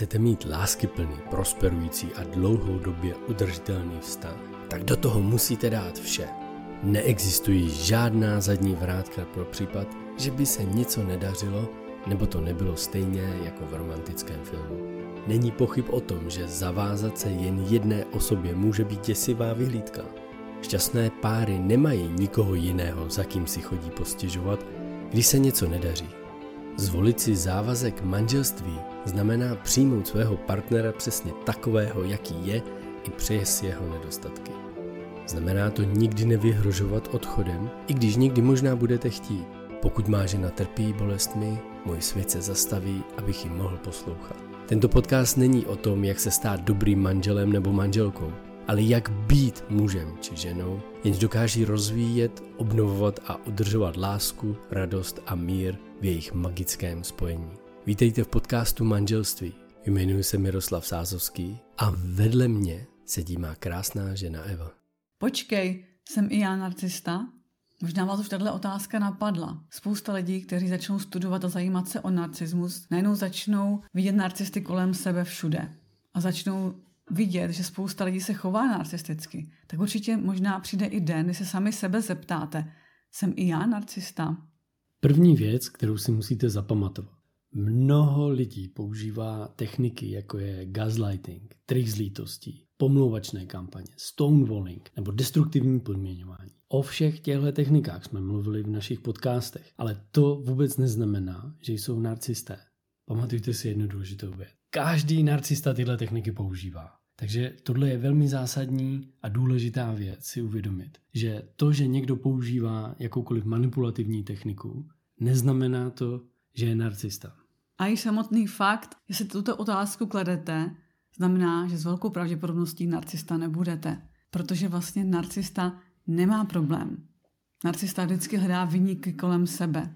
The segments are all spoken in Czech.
Chcete mít láskyplný, prosperující a dlouhodobě udržitelný vztah? Tak do toho musíte dát vše. Neexistují žádná zadní vrátka pro případ, že by se něco nedařilo, nebo to nebylo stejně jako v romantickém filmu. Není pochyb o tom, že zavázat se jen jedné osobě může být děsivá vyhlídka. Šťastné páry nemají nikoho jiného, za kým si chodí postěžovat, když se něco nedaří. Zvolit si závazek manželství znamená přijmout svého partnera přesně takového, jaký je, i přes jeho nedostatky. Znamená to nikdy nevyhrožovat odchodem, i když někdy možná budete chtít. Pokud má žena trpí bolestmi, můj svět se zastaví, abych ji mohl poslouchat. Tento podcast není o tom, jak se stát dobrým manželem nebo manželkou, ale jak být mužem či ženou, jenž dokáží rozvíjet, obnovovat a udržovat lásku, radost a mír v jejich magickém spojení. Vítejte v podcastu Manželství. Jmenuji se Miroslav Sázovský a vedle mě sedí má krásná žena Eva. Počkej, jsem i já narcista? Možná vás už tato otázka napadla. Spousta lidí, kteří začnou studovat a zajímat se o narcismus, najednou začnou vidět narcisty kolem sebe všude. A začnou vidět, že spousta lidí se chová narcisticky. Tak určitě možná přijde i den, kdy se sami sebe zeptáte, jsem i já narcista? První věc, kterou si musíte zapamatovat. Mnoho lidí používá techniky, jako je gaslighting, trik z lítostí, pomlouvačné kampaně, stonewalling nebo destruktivní podměňování. O všech těchto technikách jsme mluvili v našich podcastech, ale to vůbec neznamená, že jsou narcisté. Pamatujte si jednu důležitou věc. Každý narcista tyhle techniky používá. Takže tohle je velmi zásadní a důležitá věc si uvědomit, že to, že někdo používá jakoukoliv manipulativní techniku, neznamená to, že je narcista. A i samotný fakt, že si tuto otázku kladete, znamená, že s velkou pravděpodobností narcista nebudete. Protože vlastně narcista nemá problém. Narcista vždycky hledá vyníky kolem sebe.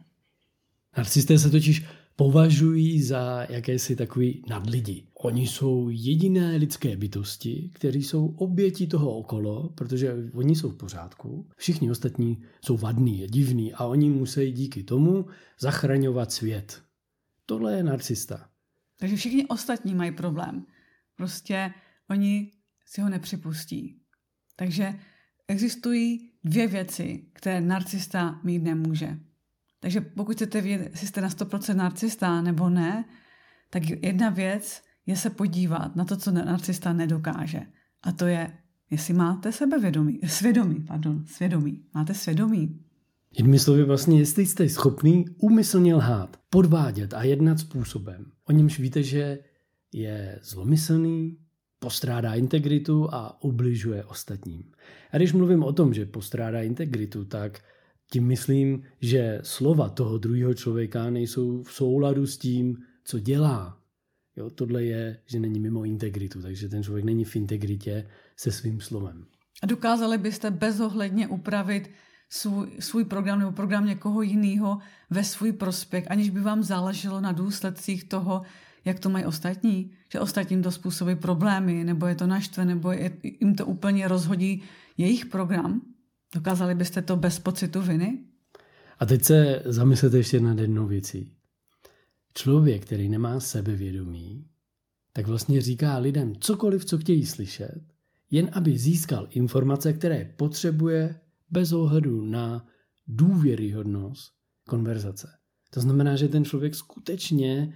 Narcisté se totiž považují za jakési takový nadlidi. Oni jsou jediné lidské bytosti, které jsou oběti toho okolo, protože oni jsou v pořádku. Všichni ostatní jsou vadní, divní a oni musí díky tomu zachraňovat svět. Tohle je narcista. Takže všichni ostatní mají problém. Prostě oni si ho nepřipustí. Takže existují dvě věci, které narcista mít nemůže. Takže pokud chcete vědět, jestli jste na 100% narcista nebo ne, tak jedna věc je se podívat na to, co narcista nedokáže. A to je, jestli máte sebevědomí, svědomí, pardon, svědomí. Máte svědomí. Jinými slovy vlastně, jestli jste schopný úmyslně lhát, podvádět a jednat způsobem, o němž víte, že je zlomyslný, postrádá integritu a ubližuje ostatním. A když mluvím o tom, že postrádá integritu, tak tím myslím, že slova toho druhého člověka nejsou v souladu s tím, co dělá. Jo, tohle je, že není mimo integritu, takže ten člověk není v integritě se svým slovem. A dokázali byste bezohledně upravit svůj, svůj program nebo program někoho jiného ve svůj prospěch, aniž by vám záleželo na důsledcích toho, jak to mají ostatní, že ostatním to způsobí problémy, nebo je to naštve, nebo je, jim to úplně rozhodí jejich program. Dokázali byste to bez pocitu viny? A teď se zamyslete ještě nad jednou věcí. Člověk, který nemá sebevědomí, tak vlastně říká lidem cokoliv, co chtějí slyšet, jen aby získal informace, které potřebuje bez ohledu na důvěryhodnost konverzace. To znamená, že ten člověk skutečně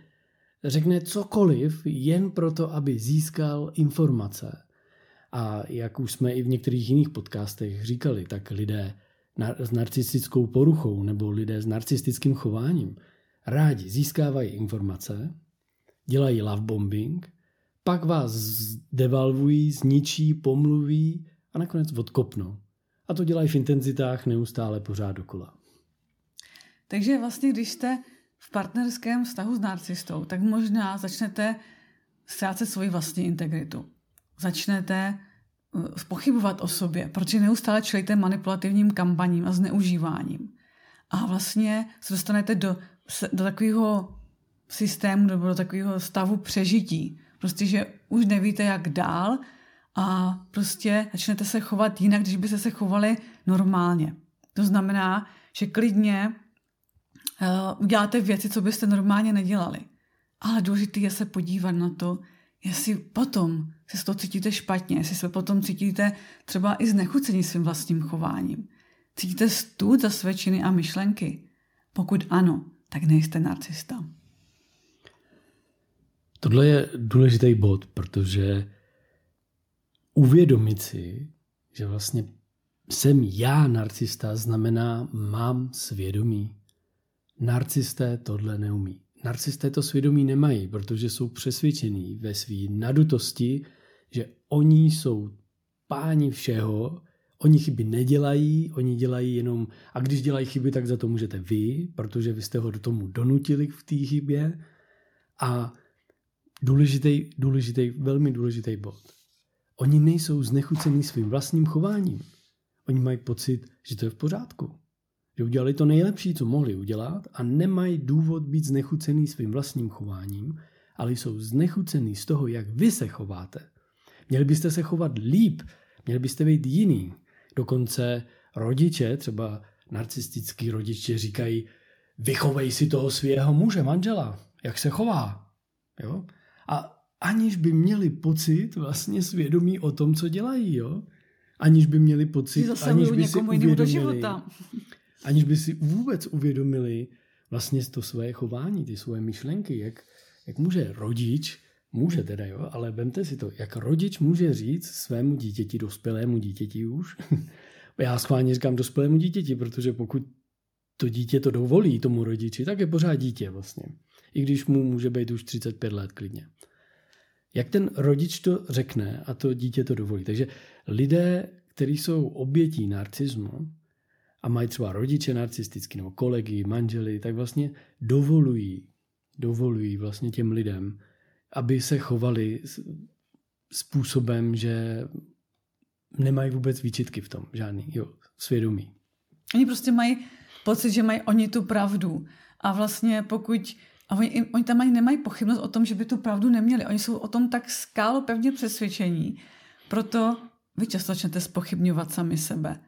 řekne cokoliv jen proto, aby získal informace. A jak už jsme i v některých jiných podcastech říkali, tak lidé s narcistickou poruchou nebo lidé s narcistickým chováním rádi získávají informace, dělají love bombing, pak vás devalvují, zničí, pomluví a nakonec odkopnou. A to dělají v intenzitách neustále pořád dokola. Takže vlastně, když jste v partnerském vztahu s narcistou, tak možná začnete ztrácet svoji vlastní integritu. Začnete uh, pochybovat o sobě, protože neustále čelíte manipulativním kampaním a zneužíváním. A vlastně se dostanete do, do takového systému nebo do takového stavu přežití. Prostě, že už nevíte, jak dál a prostě začnete se chovat jinak, když byste se chovali normálně. To znamená, že klidně uh, uděláte věci, co byste normálně nedělali. ale důležité je se podívat na to, jestli potom se z toho cítíte špatně, jestli se potom cítíte třeba i znechucení svým vlastním chováním. Cítíte stůd za své činy a myšlenky? Pokud ano, tak nejste narcista. Tohle je důležitý bod, protože uvědomit si, že vlastně jsem já narcista, znamená mám svědomí. Narcisté tohle neumí. Narcisté to svědomí nemají, protože jsou přesvědčení ve své nadutosti, že oni jsou páni všeho, oni chyby nedělají, oni dělají jenom, a když dělají chyby, tak za to můžete vy, protože vy jste ho do tomu donutili v té chybě. A důležitý, důležitý, velmi důležitý bod. Oni nejsou znechucení svým vlastním chováním. Oni mají pocit, že to je v pořádku. Že udělali to nejlepší, co mohli udělat a nemají důvod být znechucený svým vlastním chováním, ale jsou znechucený z toho, jak vy se chováte. Měli byste se chovat líp, měli byste být jiný. Dokonce rodiče, třeba narcistický rodiče říkají, vychovej si toho svého muže, manžela, jak se chová. Jo? A aniž by měli pocit vlastně svědomí o tom, co dělají. Jo? aniž by měli pocit, aniž by si uvědomili, aniž by si vůbec uvědomili vlastně to své chování, ty své myšlenky, jak, jak může rodič, může teda, jo, ale vemte si to, jak rodič může říct svému dítěti, dospělému dítěti už, já schválně říkám dospělému dítěti, protože pokud to dítě to dovolí tomu rodiči, tak je pořád dítě vlastně. I když mu může být už 35 let klidně. Jak ten rodič to řekne a to dítě to dovolí. Takže lidé, kteří jsou obětí narcismu a mají třeba rodiče narcistický nebo kolegy, manžely, tak vlastně dovolují, dovolují vlastně těm lidem, aby se chovali způsobem, že nemají vůbec výčitky v tom, žádný, jo, svědomí. Oni prostě mají pocit, že mají oni tu pravdu. A vlastně pokud a oni, oni tam ani nemají pochybnost o tom, že by tu pravdu neměli. Oni jsou o tom tak skálo pevně přesvědčení. Proto vy často začnete spochybňovat sami sebe.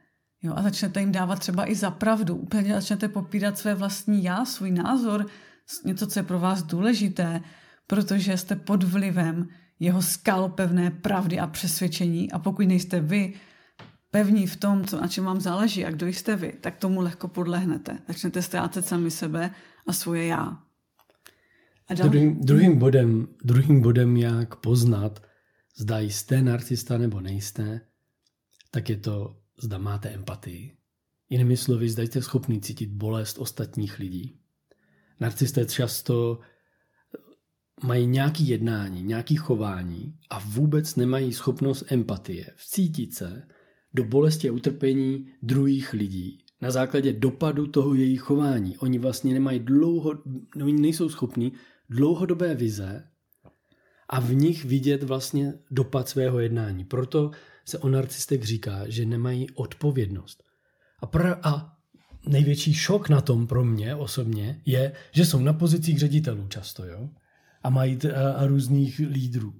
Jo, a začnete jim dávat třeba i za pravdu. Úplně začnete popírat své vlastní já, svůj názor, něco, co je pro vás důležité, protože jste pod vlivem jeho skalopevné pravdy a přesvědčení a pokud nejste vy pevní v tom, co, na čem vám záleží a kdo jste vy, tak tomu lehko podlehnete. Začnete ztrácet sami sebe a svoje já. A dal... druhým, druhým, bodem, druhým bodem, jak poznat, zda jste narcista nebo nejste, tak je to, zda máte empatii. Jinými slovy, zda jste schopni cítit bolest ostatních lidí. Narcisté často mají nějaký jednání, nějaký chování a vůbec nemají schopnost empatie, vcítit se do bolesti a utrpení druhých lidí na základě dopadu toho jejich chování. Oni vlastně nemají dlouho, oni nejsou schopni dlouhodobé vize a v nich vidět vlastně dopad svého jednání. Proto se o narcistech říká, že nemají odpovědnost. A, pr- a největší šok na tom pro mě osobně je, že jsou na pozicích ředitelů často, jo? A mají t- a, různých lídrů,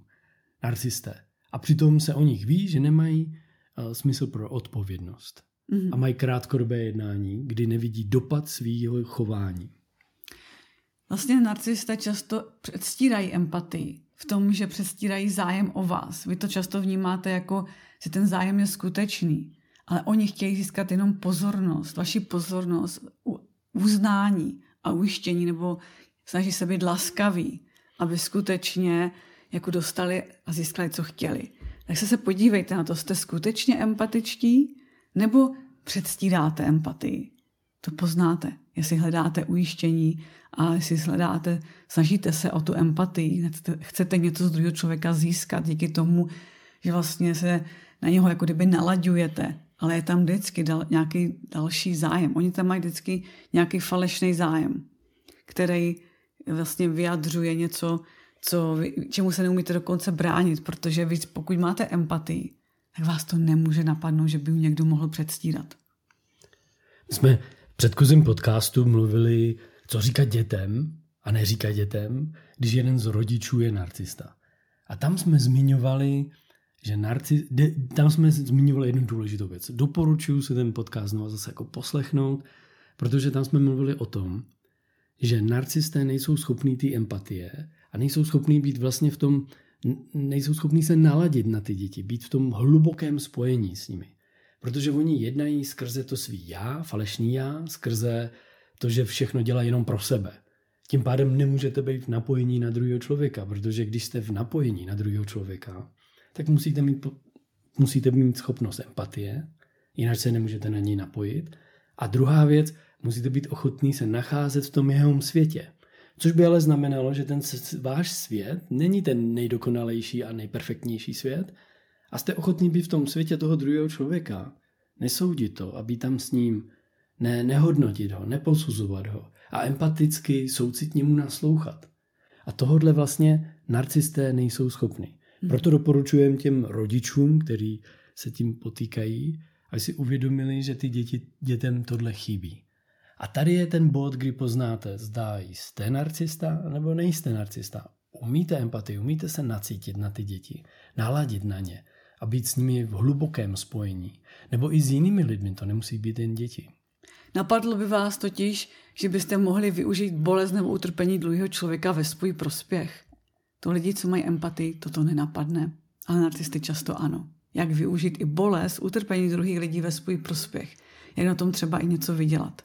narcisté. A přitom se o nich ví, že nemají a, smysl pro odpovědnost. Mm-hmm. A mají krátkodobé jednání, kdy nevidí dopad svého chování. Vlastně narcisté často předstírají empatii v tom, že předstírají zájem o vás. Vy to často vnímáte jako, že ten zájem je skutečný, ale oni chtějí získat jenom pozornost, vaši pozornost, uznání a ujištění, nebo snaží se být laskaví, aby skutečně jako dostali a získali, co chtěli. Tak se se podívejte na to, jste skutečně empatičtí, nebo předstíráte empatii. To poznáte, jestli hledáte ujištění a jestli hledáte, snažíte se o tu empatii, chcete něco z druhého člověka získat díky tomu, že vlastně se na něho jako kdyby nalaďujete, ale je tam vždycky dal, nějaký další zájem. Oni tam mají vždycky nějaký falešný zájem, který vlastně vyjadřuje něco, co čemu se neumíte dokonce bránit, protože vy, pokud máte empatii, tak vás to nemůže napadnout, že by někdo mohl předstírat. My jsme v předchozím podcastu mluvili co říkat dětem a neříkat dětem, když jeden z rodičů je narcista. A tam jsme zmiňovali, že narci, de, tam jsme zmiňovali jednu důležitou věc. Doporučuji si ten podcast znovu zase jako poslechnout, protože tam jsme mluvili o tom, že narcisté nejsou schopní té empatie a nejsou schopní být vlastně v tom, nejsou schopní se naladit na ty děti, být v tom hlubokém spojení s nimi. Protože oni jednají skrze to svý já, falešný já, skrze to, že všechno dělá jenom pro sebe. Tím pádem nemůžete být v napojení na druhého člověka, protože když jste v napojení na druhého člověka, tak musíte mít, musíte mít schopnost empatie, jinak se nemůžete na něj napojit. A druhá věc, musíte být ochotný se nacházet v tom jeho světě. Což by ale znamenalo, že ten váš svět není ten nejdokonalejší a nejperfektnější svět a jste ochotný být v tom světě toho druhého člověka, nesoudit to a být tam s ním, ne, nehodnotit ho, neposuzovat ho a empaticky, soucitně mu naslouchat. A tohodle vlastně narcisté nejsou schopni. Hmm. Proto doporučujem těm rodičům, kteří se tím potýkají, aby si uvědomili, že ty děti, dětem tohle chybí. A tady je ten bod, kdy poznáte, zda jste narcista nebo nejste narcista. Umíte empatii, umíte se nacítit na ty děti, naladit na ně a být s nimi v hlubokém spojení. Nebo i s jinými lidmi, to nemusí být jen děti. Napadlo by vás totiž, že byste mohli využít bolest nebo utrpení druhého člověka ve svůj prospěch. To lidi, co mají empatii, toto nenapadne, ale narcisty často ano. Jak využít i bolest, utrpení druhých lidí ve svůj prospěch. Jak na tom třeba i něco vydělat.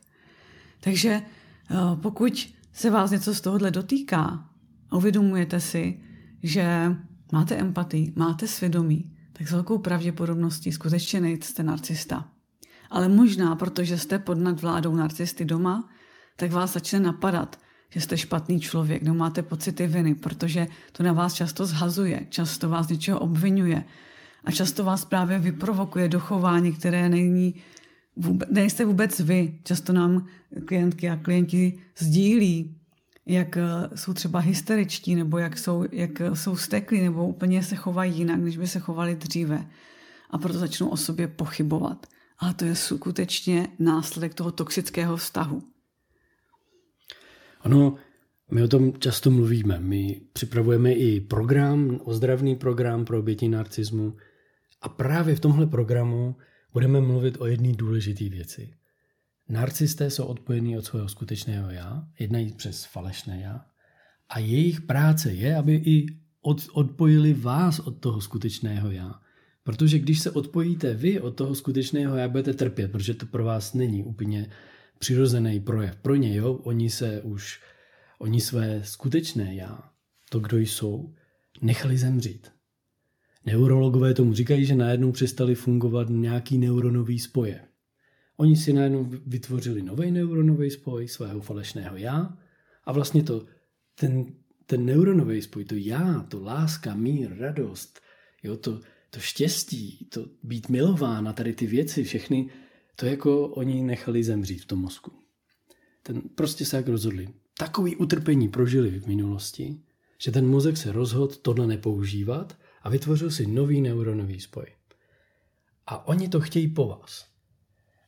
Takže eh, pokud se vás něco z tohohle dotýká a uvědomujete si, že máte empatii, máte svědomí, tak s velkou pravděpodobností skutečně nejste narcista. Ale možná, protože jste pod nadvládou narcisty doma, tak vás začne napadat, že jste špatný člověk, nebo máte pocity viny, protože to na vás často zhazuje, často vás něčeho obvinuje a často vás právě vyprovokuje do chování, které není vůbec, nejste vůbec vy. Často nám klientky a klienti sdílí, jak eh, jsou třeba hysteričtí, nebo jak jsou, jak jsou steklí, nebo úplně se chovají jinak, než by se chovali dříve. A proto začnou o sobě pochybovat. A to je skutečně následek toho toxického vztahu. Ano, my o tom často mluvíme. My připravujeme i program, ozdravný program pro oběti narcismu. A právě v tomhle programu budeme mluvit o jedné důležité věci. Narcisté jsou odpojení od svého skutečného já, jednají přes falešné já a jejich práce je, aby i od, odpojili vás od toho skutečného já. Protože když se odpojíte vy od toho skutečného já, budete trpět, protože to pro vás není úplně přirozený projev. Pro ně, jo, oni se už, oni své skutečné já, to, kdo jsou, nechali zemřít. Neurologové tomu říkají, že najednou přestali fungovat nějaký neuronový spoje. Oni si najednou vytvořili nový neuronový spoj svého falešného já a vlastně to, ten, ten neuronový spoj, to já, to láska, mír, radost, jo, to, to štěstí, to být milován a tady ty věci, všechny, to jako oni nechali zemřít v tom mozku. Ten prostě se jak rozhodli. Takový utrpení prožili v minulosti, že ten mozek se rozhodl tohle nepoužívat a vytvořil si nový neuronový spoj. A oni to chtějí po vás.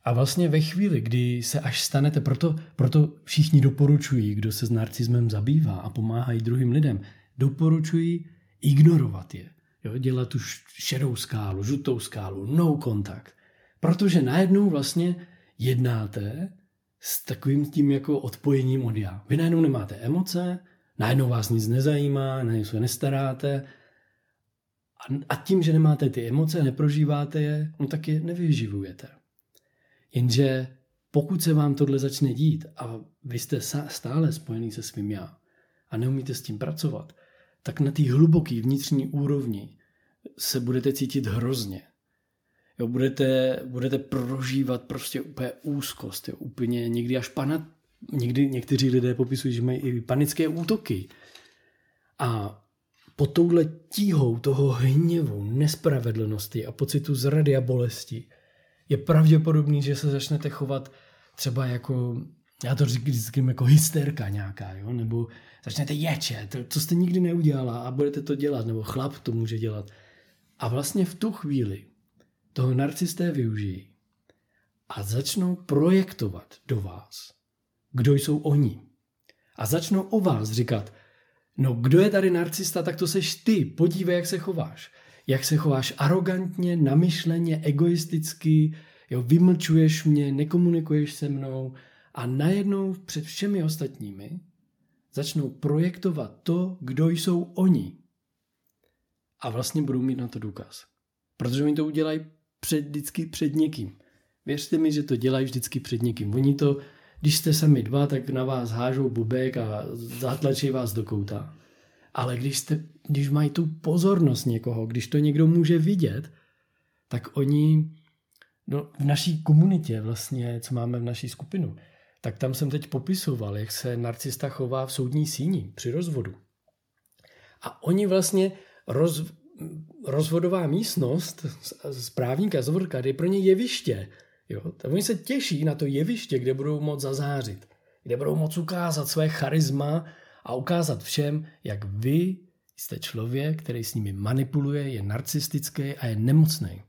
A vlastně ve chvíli, kdy se až stanete, proto, proto všichni doporučují, kdo se s narcismem zabývá a pomáhají druhým lidem, doporučují ignorovat je. Jo, dělat tu šedou skálu, žutou skálu, no kontakt. Protože najednou vlastně jednáte s takovým tím jako odpojením od já. Vy najednou nemáte emoce, najednou vás nic nezajímá, na něco nestaráte a tím, že nemáte ty emoce, neprožíváte je, no tak je nevyživujete. Jenže pokud se vám tohle začne dít a vy jste stále spojený se svým já a neumíte s tím pracovat, tak na té hluboké vnitřní úrovni se budete cítit hrozně. Jo, budete, budete prožívat prostě úplně úzkost, jo, úplně někdy až pana, někdy někteří lidé popisují, že mají i panické útoky. A pod touhle tíhou toho hněvu, nespravedlnosti a pocitu zrady a bolesti je pravděpodobný, že se začnete chovat třeba jako, já to říkám jako hysterka nějaká, jo? nebo začnete ječet, co jste nikdy neudělala a budete to dělat, nebo chlap to může dělat. A vlastně v tu chvíli toho narcisté využijí a začnou projektovat do vás, kdo jsou oni. A začnou o vás říkat, No kdo je tady narcista, tak to seš ty. Podívej, jak se chováš. Jak se chováš arrogantně, namyšleně, egoisticky, jo, vymlčuješ mě, nekomunikuješ se mnou a najednou před všemi ostatními začnou projektovat to, kdo jsou oni. A vlastně budou mít na to důkaz. Protože oni to udělají před, vždycky před někým. Věřte mi, že to dělají vždycky před někým. Oni to, když jste sami dva, tak na vás hážou bubek a zatlačí vás do kouta. Ale když, jste, když mají tu pozornost někoho, když to někdo může vidět, tak oni no, v naší komunitě vlastně, co máme v naší skupinu, tak tam jsem teď popisoval, jak se narcista chová v soudní síni při rozvodu. A oni vlastně roz, rozvodová místnost z právníka, z je pro ně jeviště. Jo? Tak oni se těší na to jeviště, kde budou moct zazářit, kde budou moct ukázat své charisma a ukázat všem, jak vy jste člověk, který s nimi manipuluje, je narcistický a je nemocný.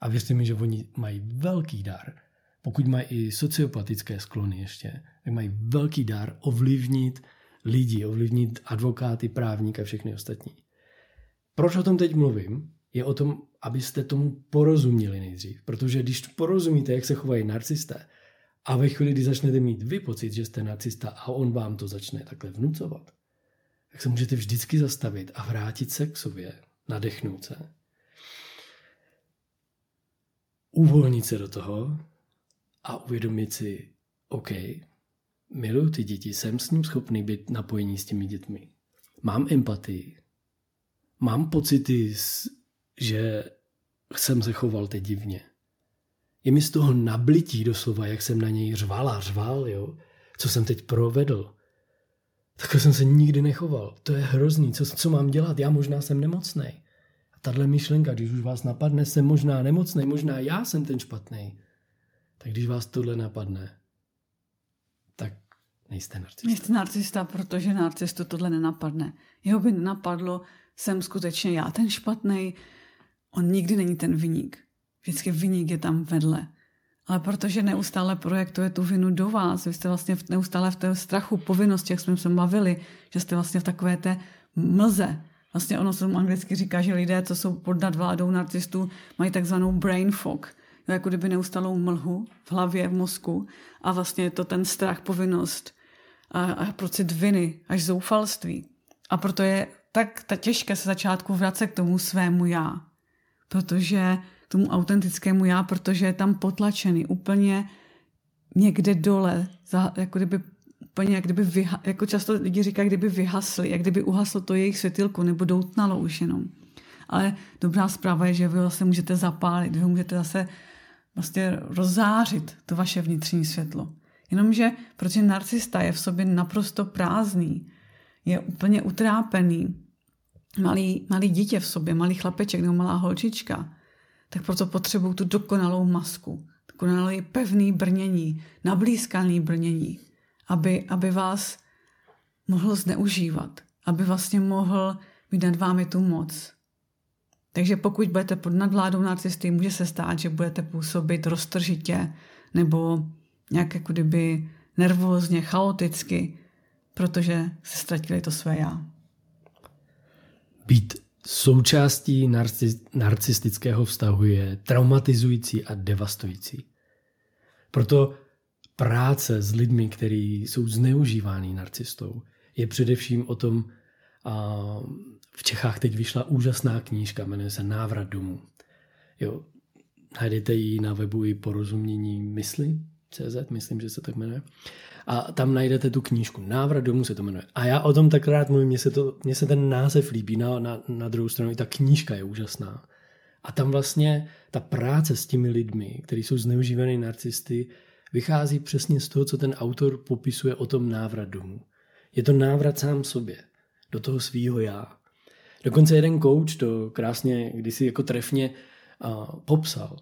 A věřte mi, že oni mají velký dar. Pokud mají i sociopatické sklony ještě, tak mají velký dar ovlivnit lidi, ovlivnit advokáty, právníka a všechny ostatní. Proč o tom teď mluvím? Je o tom, abyste tomu porozuměli nejdřív. Protože když porozumíte, jak se chovají narcisté, a ve chvíli, kdy začnete mít vy pocit, že jste narcista a on vám to začne takhle vnucovat, tak se můžete vždycky zastavit a vrátit se k sobě, nadechnout se, uvolnit se do toho a uvědomit si, OK, miluji ty děti, jsem s ním schopný být napojení s těmi dětmi. Mám empatii. Mám pocity, že jsem se choval teď divně. Je mi z toho nablití doslova, jak jsem na něj řval a řval, jo? co jsem teď provedl. Takhle jsem se nikdy nechoval. To je hrozný. Co, co mám dělat? Já možná jsem nemocný. A tahle myšlenka, když už vás napadne, jsem možná nemocný, možná já jsem ten špatný. Tak když vás tohle napadne, tak nejste narcista. Nejste narcista, protože narcistu tohle nenapadne. Jeho by nenapadlo, jsem skutečně já ten špatný. On nikdy není ten vyník. Vždycky vyník je tam vedle. Ale protože neustále projektuje tu vinu do vás, vy jste vlastně neustále v té strachu, povinnosti, jak jsme se bavili, že jste vlastně v takové té mlze. Vlastně ono se anglicky říká, že lidé, co jsou pod nadvládou narcistů, mají takzvanou brain fog. Jo, jako kdyby neustalou mlhu v hlavě, v mozku. A vlastně je to ten strach, povinnost a, a pocit viny, až zoufalství. A proto je tak ta těžké se začátku vracet k tomu svému já. Protože tomu autentickému já, protože je tam potlačený úplně někde dole, za, jako kdyby úplně jak kdyby vyha, jako často lidi říkají, kdyby vyhasli, jak kdyby uhaslo to jejich světilko nebo doutnalo už jenom. Ale dobrá zpráva je, že vy zase můžete zapálit, vy můžete zase vlastně rozzářit to vaše vnitřní světlo. Jenomže protože narcista je v sobě naprosto prázdný, je úplně utrápený, malý, malý dítě v sobě, malý chlapeček nebo malá holčička, tak proto potřebují tu dokonalou masku, dokonalé pevný brnění, nablízkaný brnění, aby, aby vás mohl zneužívat, aby vlastně mohl mít nad vámi tu moc. Takže pokud budete pod nadvládou narcisty, může se stát, že budete působit roztržitě nebo nějak jako kdyby nervózně, chaoticky, protože se ztratili to své já. Být součástí narcistického vztahu je traumatizující a devastující. Proto práce s lidmi, kteří jsou zneužíváni narcistou, je především o tom, a v Čechách teď vyšla úžasná knížka, jmenuje se Návrat domů. Jo, najdete ji na webu i porozumění mysli, CZ, myslím, že se tak jmenuje. A tam najdete tu knížku. Návrat domů se to jmenuje. A já o tom tak rád mluvím, mně se, to, mně se ten název líbí. Na, na, na druhou stranu i ta knížka je úžasná. A tam vlastně ta práce s těmi lidmi, kteří jsou zneužívaný narcisty, vychází přesně z toho, co ten autor popisuje o tom návrat domů. Je to návrat sám sobě, do toho svýho já. Dokonce jeden coach to krásně kdysi jako trefně uh, popsal,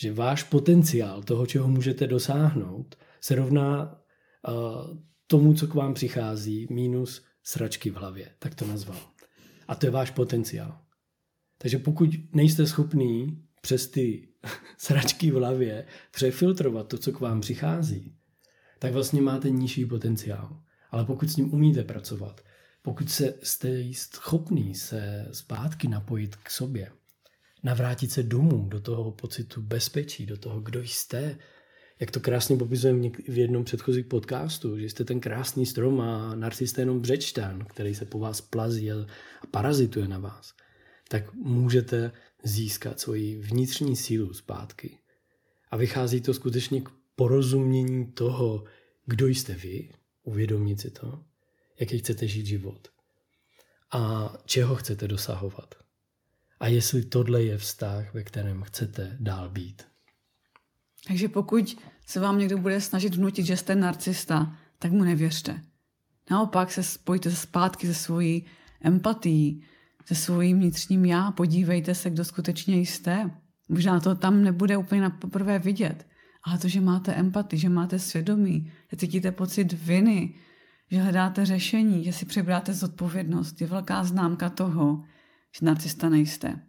že váš potenciál toho, čeho můžete dosáhnout, se rovná tomu, co k vám přichází, minus sračky v hlavě, tak to nazval. A to je váš potenciál. Takže pokud nejste schopný přes ty sračky v hlavě přefiltrovat to, co k vám přichází, tak vlastně máte nižší potenciál. Ale pokud s ním umíte pracovat, pokud se, jste schopný se zpátky napojit k sobě, navrátit se domů, do toho pocitu bezpečí, do toho, kdo jste, jak to krásně popisujeme v jednom předchozí podcastu, že jste ten krásný strom a narcista jenom břečtan, který se po vás plazí a parazituje na vás, tak můžete získat svoji vnitřní sílu zpátky. A vychází to skutečně k porozumění toho, kdo jste vy, uvědomit si to, jaký chcete žít život a čeho chcete dosahovat. A jestli tohle je vztah, ve kterém chcete dál být. Takže pokud se vám někdo bude snažit vnutit, že jste narcista, tak mu nevěřte. Naopak se spojte zpátky se svojí empatií, se svým vnitřním já, podívejte se, kdo skutečně jste. Možná to tam nebude úplně na poprvé vidět, ale to, že máte empatii, že máte svědomí, že cítíte pocit viny, že hledáte řešení, že si přebráte zodpovědnost, je velká známka toho, že narcista nejste.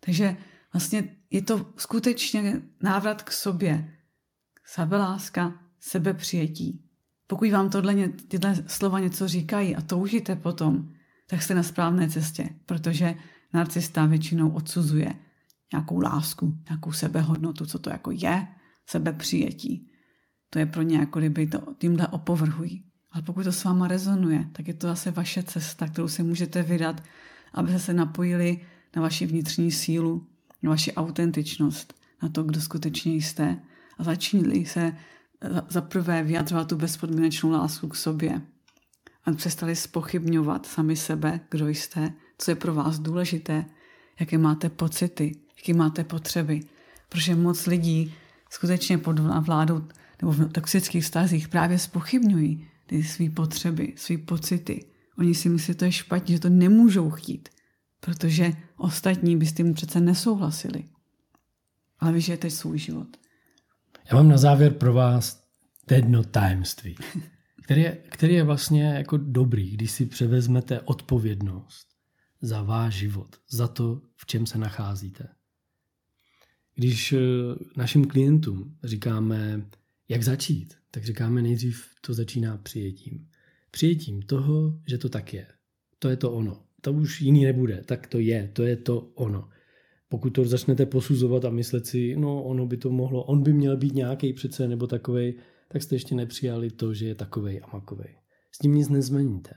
Takže vlastně je to skutečně návrat k sobě, sebeláska, sebepřijetí. Pokud vám tohle, tyhle slova něco říkají a toužíte potom, tak jste na správné cestě, protože narcista většinou odsuzuje nějakou lásku, nějakou sebehodnotu, co to jako je, sebepřijetí. To je pro ně jako kdyby to tímhle opovrhují. Ale pokud to s váma rezonuje, tak je to zase vaše cesta, kterou se můžete vydat, aby se napojili na vaši vnitřní sílu, na vaši autentičnost, na to, kdo skutečně jste a začínali se za prvé vyjadřovat tu bezpodmínečnou lásku k sobě a přestali spochybňovat sami sebe, kdo jste, co je pro vás důležité, jaké máte pocity, jaké máte potřeby. Protože moc lidí skutečně pod vládou nebo v toxických vztazích právě spochybňují ty své potřeby, své pocity. Oni si myslí, že to je špatně, že to nemůžou chtít, protože ostatní by s tím přece nesouhlasili. Ale vy žijete svůj život. Já mám na závěr pro vás jedno tajemství, který je, který je vlastně jako dobrý, když si převezmete odpovědnost za váš život, za to, v čem se nacházíte. Když eh, našim klientům říkáme, jak začít, tak říkáme nejdřív to začíná přijetím. Přijetím toho, že to tak je. To je to ono. To už jiný nebude. Tak to je. To je to ono. Pokud to začnete posuzovat a myslet si, no ono by to mohlo, on by měl být nějaký přece nebo takovej, tak jste ještě nepřijali to, že je takovej a makovej. S tím nic nezmeníte.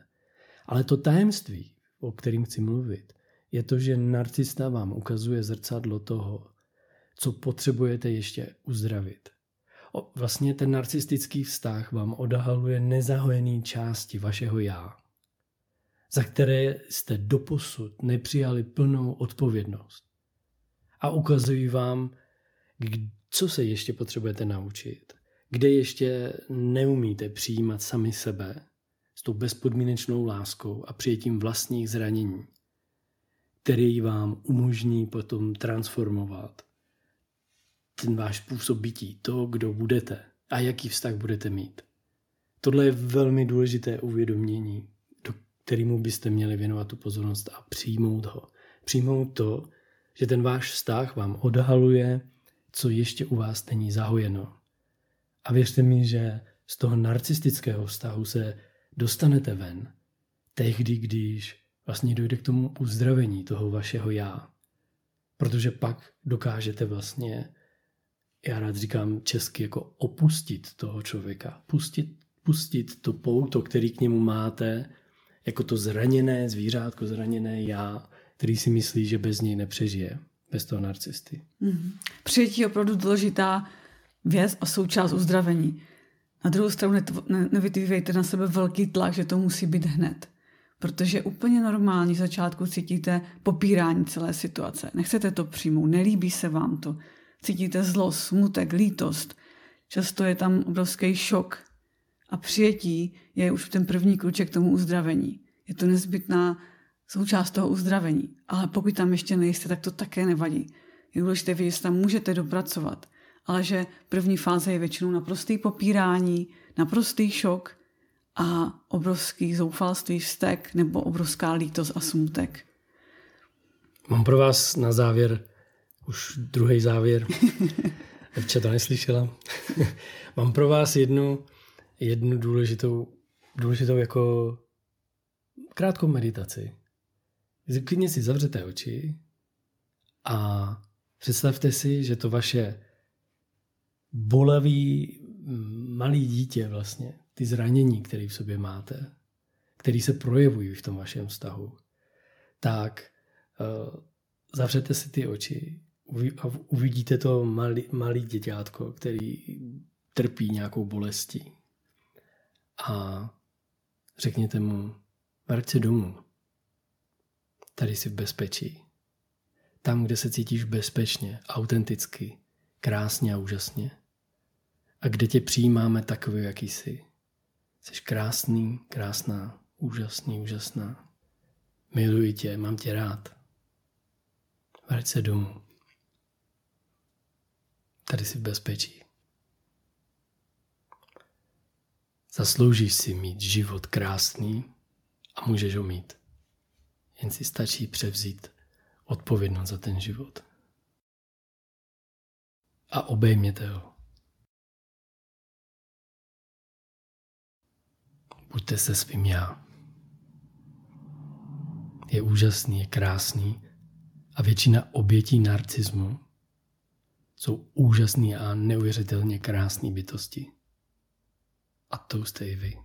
Ale to tajemství, o kterým chci mluvit, je to, že narcista vám ukazuje zrcadlo toho, co potřebujete ještě uzdravit. Vlastně ten narcistický vztah vám odhaluje nezahojený části vašeho já, za které jste doposud nepřijali plnou odpovědnost. A ukazují vám, co se ještě potřebujete naučit, kde ještě neumíte přijímat sami sebe s tou bezpodmínečnou láskou a přijetím vlastních zranění, který vám umožní potom transformovat ten váš způsob bytí, to, kdo budete a jaký vztah budete mít. Tohle je velmi důležité uvědomění, do kterému byste měli věnovat tu pozornost a přijmout ho. Přijmout to, že ten váš vztah vám odhaluje, co ještě u vás není zahojeno. A věřte mi, že z toho narcistického vztahu se dostanete ven tehdy, když vlastně dojde k tomu uzdravení toho vašeho já. Protože pak dokážete vlastně já rád říkám česky, jako opustit toho člověka. Pustit, pustit to pouto, který k němu máte, jako to zraněné zvířátko, zraněné já, který si myslí, že bez něj nepřežije, bez toho narcisty. Mm-hmm. Přijetí je opravdu důležitá věc a součást uzdravení. Na druhou stranu nevytývejte na sebe velký tlak, že to musí být hned. Protože úplně normální v začátku cítíte popírání celé situace. Nechcete to přijmout, nelíbí se vám to cítíte zlost, smutek, lítost. Často je tam obrovský šok a přijetí je už ten první kruček k tomu uzdravení. Je to nezbytná součást toho uzdravení. Ale pokud tam ještě nejste, tak to také nevadí. Je důležité vědět, že tam můžete dopracovat, ale že první fáze je většinou naprostý popírání, naprostý šok a obrovský zoufalství, vztek nebo obrovská lítost a smutek. Mám pro vás na závěr už druhý závěr. Evča to neslyšela. Mám pro vás jednu, jednu důležitou, důležitou jako krátkou meditaci. Klidně si zavřete oči a představte si, že to vaše bolavý malý dítě vlastně, ty zranění, které v sobě máte, které se projevují v tom vašem vztahu, tak uh, zavřete si ty oči a uvidíte to malý, malý děťátko, který trpí nějakou bolestí. A řekněte mu, vrať se domů. Tady jsi v bezpečí. Tam, kde se cítíš bezpečně, autenticky, krásně a úžasně. A kde tě přijímáme takový, jaký jsi. Jsi krásný, krásná, úžasný, úžasná. Miluji tě, mám tě rád. Vrať se domů. Tady jsi v bezpečí. Zasloužíš si mít život krásný a můžeš ho mít. Jen si stačí převzít odpovědnost za ten život. A obejměte ho. Buďte se svým já. Je úžasný, je krásný a většina obětí narcismu jsou úžasný a neuvěřitelně krásné bytosti. A to jste i vy.